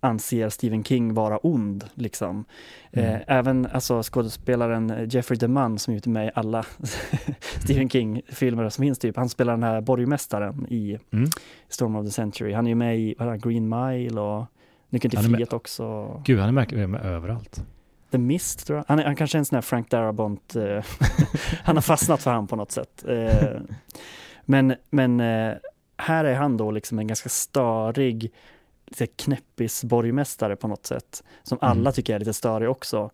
anser Stephen King vara ond. Liksom. Mm. Eh, även alltså, skådespelaren Jeffrey DeMunn som är ute med i alla Stephen King-filmer som finns, typ. han spelar den här borgmästaren i mm. Storm of the Century. Han är ju med i Green Mile och Nyckeln till frihet också. Gud, han är med, med överallt. The Mist tror jag. Han, han kanske är en sån här Frank Darabont, eh, han har fastnat för han på något sätt. Eh, men men eh, här är han då liksom en ganska störig, lite knäppis borgmästare på något sätt. Som mm. alla tycker är lite störig också.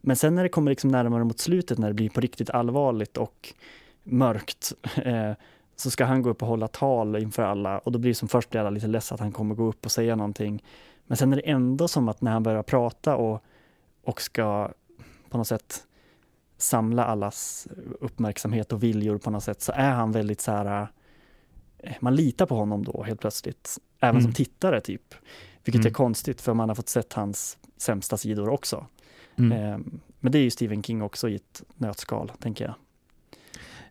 Men sen när det kommer liksom närmare mot slutet, när det blir på riktigt allvarligt och mörkt, eh, så ska han gå upp och hålla tal inför alla och då blir det som först blir alla lite less att han kommer gå upp och säga någonting. Men sen är det ändå som att när han börjar prata och och ska på något sätt samla allas uppmärksamhet och viljor på något sätt så är han väldigt så här, eh, man litar på honom då helt plötsligt, även mm. som tittare typ. Vilket mm. är konstigt för man har fått sett hans sämsta sidor också. Mm. Eh, men det är ju Stephen King också i ett nötskal, tänker jag.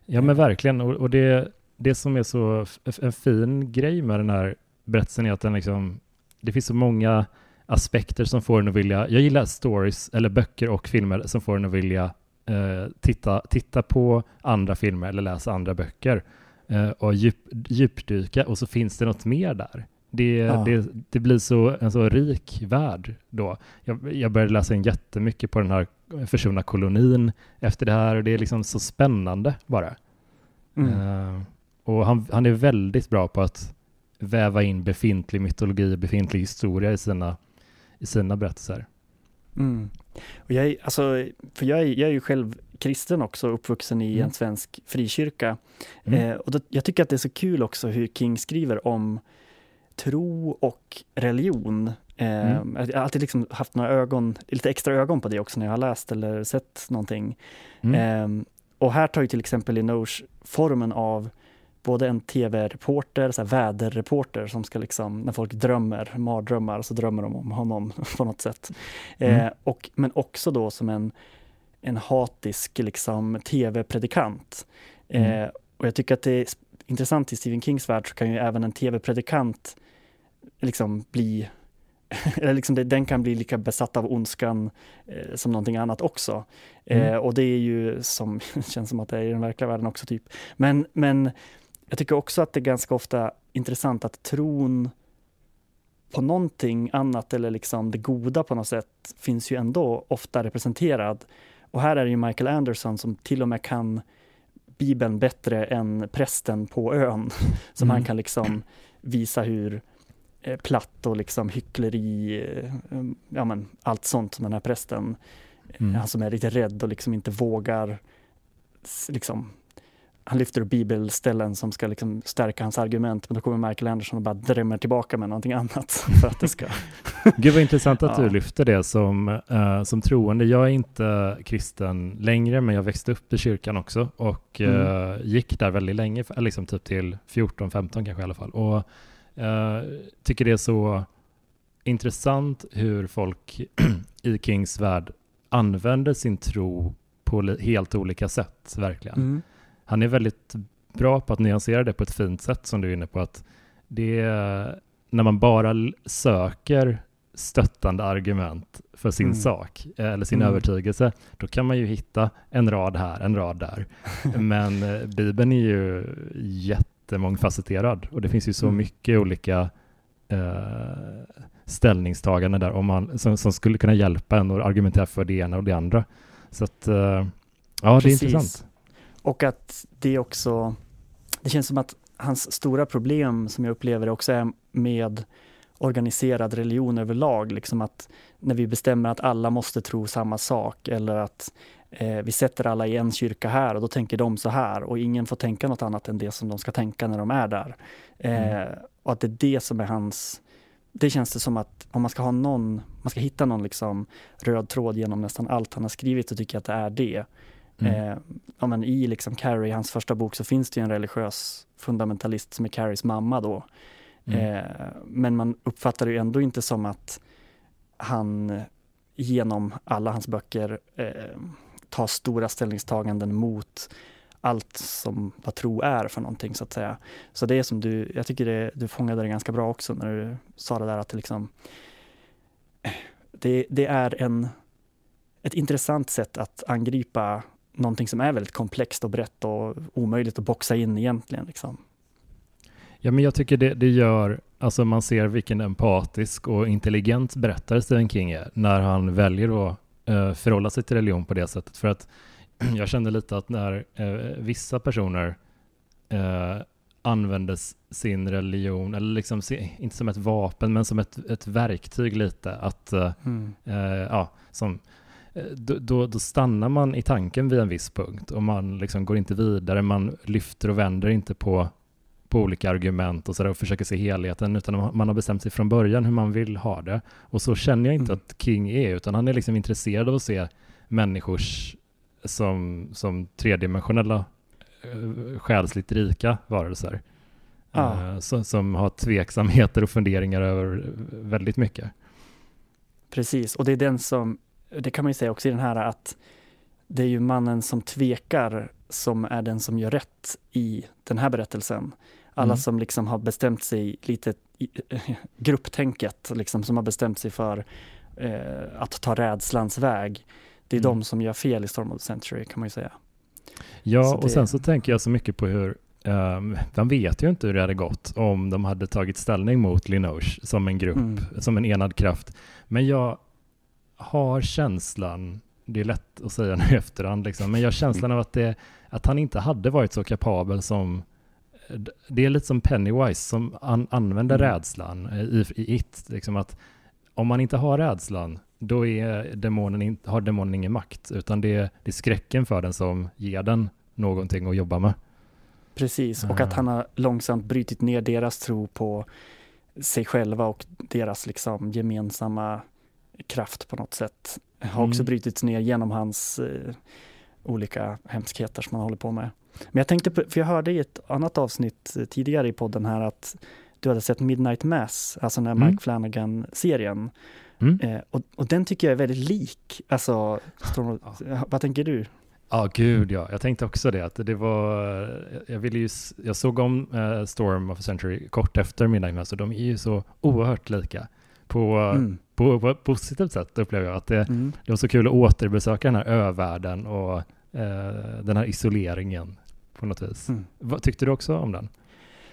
Ja men verkligen, och, och det, det som är så en fin grej med den här berättelsen är att den liksom, det finns så många aspekter som får en att vilja, jag gillar stories eller böcker och filmer som får en att vilja eh, titta, titta på andra filmer eller läsa andra böcker eh, och djup, djupdyka och så finns det något mer där. Det, ja. det, det, blir så, en så rik värld då. Jag, jag började läsa in jättemycket på den här försvunna kolonin efter det här och det är liksom så spännande bara. Mm. Uh, och han, han är väldigt bra på att väva in befintlig mytologi, befintlig historia i sina i sina berättelser. Mm. Och jag, alltså, för jag, är, jag är ju själv kristen också, uppvuxen i mm. en svensk frikyrka. Mm. Eh, och då, jag tycker att det är så kul också hur King skriver om tro och religion. Eh, mm. Jag har alltid liksom haft några ögon, lite extra ögon på det också när jag har läst eller sett någonting. Eh, och här tar ju till exempel Linoche formen av både en tv-reporter, väderreporter som ska liksom, när folk drömmer, mardrömmar, så drömmer de om honom på något sätt. Mm. Eh, och, men också då som en, en hatisk liksom, tv-predikant. Mm. Eh, och jag tycker att det är intressant i Stephen Kings värld så kan ju även en tv-predikant liksom bli eller liksom det, den kan bli lika besatt av ondskan eh, som någonting annat också. Mm. Eh, och det är ju som, känns som att det är i den verkliga världen också typ. Men, men jag tycker också att det är ganska ofta intressant att tron på någonting annat eller liksom det goda på något sätt finns ju ändå ofta representerad. Och här är det ju Michael Anderson som till och med kan Bibeln bättre än prästen på ön. Som mm. han kan liksom visa hur eh, platt och liksom hyckleri, eh, ja men allt sånt som den här prästen, mm. han som är lite rädd och liksom inte vågar liksom han lyfter upp bibelställen som ska liksom stärka hans argument, men då kommer Michael Anderson och bara drämmer tillbaka med någonting annat för att det ska... Gud vad intressant att ja. du lyfter det som, uh, som troende. Jag är inte kristen längre, men jag växte upp i kyrkan också och uh, gick där väldigt länge, liksom typ till 14-15 kanske i alla fall. Och uh, tycker det är så intressant hur folk i Kings värld använder sin tro på helt olika sätt, verkligen. Mm han är väldigt bra på att nyansera det på ett fint sätt som du är inne på. att det är, När man bara söker stöttande argument för sin Mm. sak eh, eller sin Mm. övertygelse, då kan man ju hitta en rad här, en rad där. Men eh, Bibeln är ju jättemångfacetterad och det finns ju så Mm. mycket olika eh, ställningstaganden där om man, som, som skulle kunna hjälpa en att argumentera för det ena och det andra. Så att, eh, ja, det är Precis. intressant. Och att det också, det känns som att hans stora problem som jag upplever också är med organiserad religion överlag, liksom att när vi bestämmer att alla måste tro samma sak eller att eh, vi sätter alla i en kyrka här och då tänker de så här och ingen får tänka något annat än det som de ska tänka när de är där. Eh, Och att det är det som är hans, det känns det som att om man ska ha någon, man ska hitta någon liksom röd tråd genom nästan allt han har skrivit så tycker jag att det är det. Mm. Eh, ja, men I liksom Carrie, hans första bok, så finns det en religiös fundamentalist som är Carries mamma då. Mm. Eh, men man uppfattar det ju ändå inte som att han genom alla hans böcker eh, tar stora ställningstaganden mot allt som vad tro är för någonting så att säga. Så det är som du, jag tycker det, du fångade det ganska bra också när du sa det där att det liksom det, det är en, ett intressant sätt att angripa någonting som är väldigt komplext och brett och omöjligt att boxa in egentligen. Liksom. Ja, men jag tycker det, det gör, alltså man ser vilken empatisk och intelligent berättare Stephen King är när han väljer att eh, förhålla sig till religion på det sättet. För att jag kände lite att när eh, vissa personer eh, använder sin religion, eller liksom inte som ett vapen, men som ett, ett verktyg lite, att eh, eh, ja, som, då, då, då stannar man i tanken vid en viss punkt och man liksom går inte vidare, man lyfter och vänder inte på, på olika argument och, så där, och försöker se helheten, utan man har bestämt sig från början hur man vill ha det. Och så känner jag inte Mm. att King är, utan han är liksom intresserad av att se människors som, som tredimensionella eh, själsligt rika varelser. Ja. Eh, som, som har tveksamheter och funderingar över väldigt mycket. Precis, och det är den som, det kan man ju säga också i den här att det är ju mannen som tvekar som är den som gör rätt i den här berättelsen. Alla Mm. som liksom har bestämt sig lite i, grupptänket, liksom som har bestämt sig för eh, att ta rädslans väg. Det är Mm. de som gör fel i Storm of the Century kan man ju säga. Ja, Så och det- sen så tänker jag så mycket på hur Um, man vet ju inte hur det hade gått om de hade tagit ställning mot Linoche som en grupp, Mm. som en enad kraft. Men jag har känslan, det är lätt att säga nu i efterhand, liksom, men jag har känslan av att, det, att han inte hade varit så kapabel som det är lite som Pennywise som an, använder Mm. rädslan i, i It. Liksom att om man inte har rädslan, då är demonen in, har demonen ingen makt, utan det är, det är skräcken för den som ger den någonting att jobba med. Precis, och Ah. att han har långsamt brutit ner deras tro på sig själva och deras liksom gemensamma kraft på något sätt. Har också Mm. brutits ner genom hans eh, olika hemskheter som han håller på med. Men jag tänkte på, för jag hörde i ett annat avsnitt eh, tidigare i podden här att du hade sett Midnight Mass, alltså den här Mm. Mike Flanagan-serien. Mm. Eh, och, och den tycker jag är väldigt lik. Alltså, Storm, vad tänker du? Ja, gud ja. Jag tänkte också det. Att det var, jag, ville ju, jag såg om eh, Storm of a Century kort efter Midnight Mass och de är ju så oerhört lika. På, Mm. På, på ett positivt sätt upplever jag att det, Mm. det var så kul att återbesöka den här övärlden och eh, den här isoleringen på något vis. Mm. Vad, tyckte du också om den?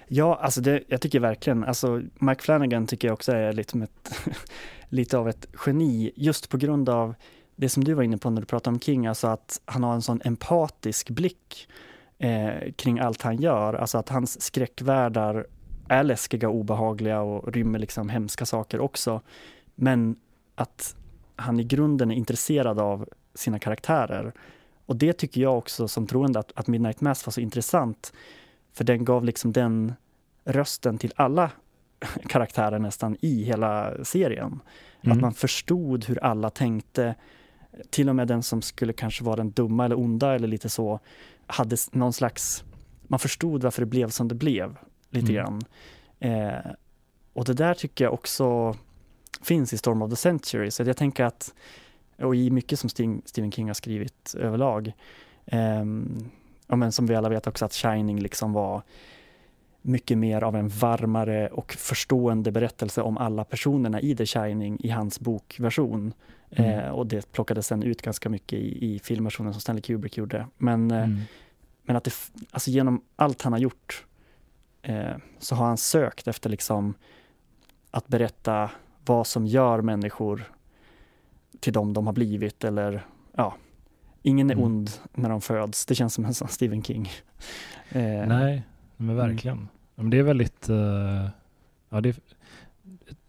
Ja, alltså det, jag tycker verkligen, alltså Mike Flanagan tycker jag också är lite, med ett, lite av ett geni, just på grund av det som du var inne på när du pratade om King, alltså att han har en sån empatisk blick eh, kring allt han gör, alltså att hans skräckvärldar är läskiga och obehagliga och rymmer liksom hemska saker också. Men att han i grunden är intresserad av sina karaktärer. Och det tycker jag också som troende att, att Midnight Mass var så intressant. För den gav liksom den rösten till alla karaktärer nästan i hela serien. Att Mm. man förstod hur alla tänkte. Till och med den som skulle kanske vara den dumma eller onda eller lite så, hade någon slags, man förstod varför det blev som det blev, lite Mm. grann. Eh, och det där tycker jag också finns i Storm of the Century, så jag tänker att, och i mycket som Stephen King har skrivit överlag, ja, men som vi alla vet också att Shining liksom var mycket mer av en varmare och förstående berättelse om alla personerna i The Shining i hans bokversion. Mm. Eh, och det plockades sen ut ganska mycket i, i filmversionen som Stanley Kubrick gjorde. Men, eh, mm. men att det, alltså genom allt han har gjort eh, så har han sökt efter liksom att berätta vad som gör människor till dem de har blivit eller ja, ingen är mm. ond när de föds. Det känns som en sån Stephen King. Eh, Nej, men verkligen. Mm. Men det är väldigt, uh, ja det är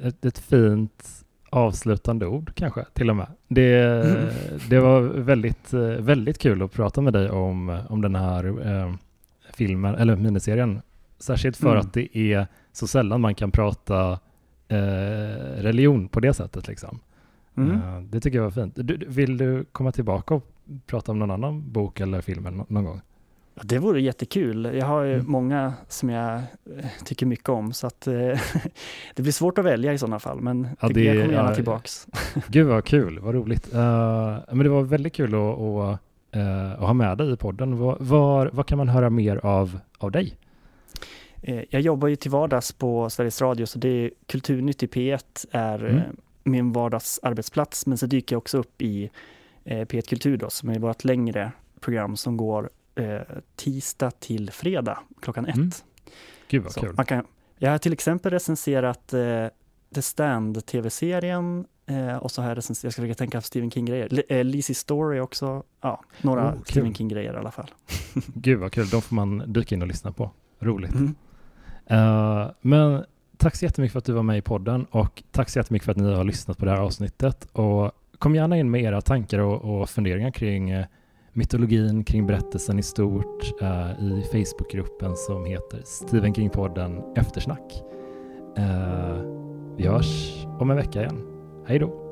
ett, ett, fint avslutande ord kanske till och med. Det, mm. det var väldigt, väldigt kul att prata med dig om, om den här uh, filmen, eller miniserien. Särskilt för mm. att det är så sällan man kan prata religion på det sättet liksom. Mm. det tycker jag var fint. Du, vill du komma tillbaka och prata om någon annan bok eller film eller någon gång? Det vore jättekul. Jag har mm. många som jag eh, tycker mycket om så att eh, det blir svårt att välja i sådana fall men ja, det, jag kommer gärna ja, tillbaks. Gud vad kul, vad roligt. Uh, men det var väldigt kul att, att, uh, att ha med dig i podden. Var, var, var, kan man höra mer av, av dig? Jag jobbar ju till vardags på Sveriges Radio så det är Kulturnytt i P1 är mm. min vardagsarbetsplats men så dyker jag också upp i P1 Kultur då som är vårt längre program som går eh, tisdag till fredag klockan ett. Mm. Gud vad Så kul. Man kan, jag har till exempel recenserat eh, The Stand tv-serien eh, och så jag recenserat, jag ska försöka tänka på Stephen King-grejer. Eh, Lizzie Story också, ja, några oh, Stephen King-grejer i alla fall. Gud vad kul, de får man dyka in och lyssna på. Roligt. Mm. Uh, men tack så jättemycket för att du var med i podden och tack så jättemycket för att ni har lyssnat på det här avsnittet. Och kom gärna in med era tankar och, och funderingar kring uh, mytologin kring berättelsen i stort uh, i Facebookgruppen som heter Stephen King-podden Eftersnack. Uh, vi hörs om en vecka igen. Hej då!